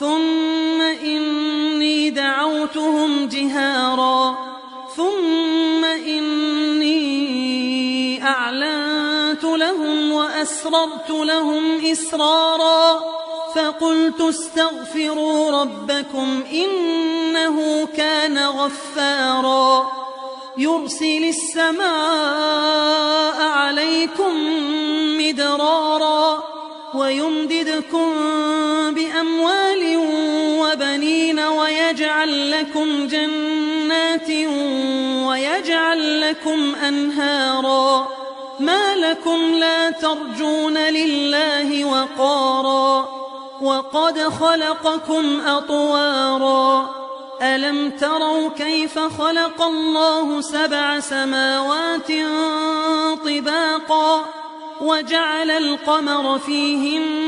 ثم إني دعوتهم جهارا ثم إني أعلنت لهم وأسررت لهم إسرارا فقلت استغفروا ربكم إنه كان غفارا يرسل السماء عليكم مدرارا ويمددكم بأموال ويجعل لكم جنات ويجعل لكم أنهارا ما لكم لا ترجون لله وقارا وقد خلقكم أطوارا ألم تروا كيف خلق الله سبع سماوات طباقا وجعل القمر فيهن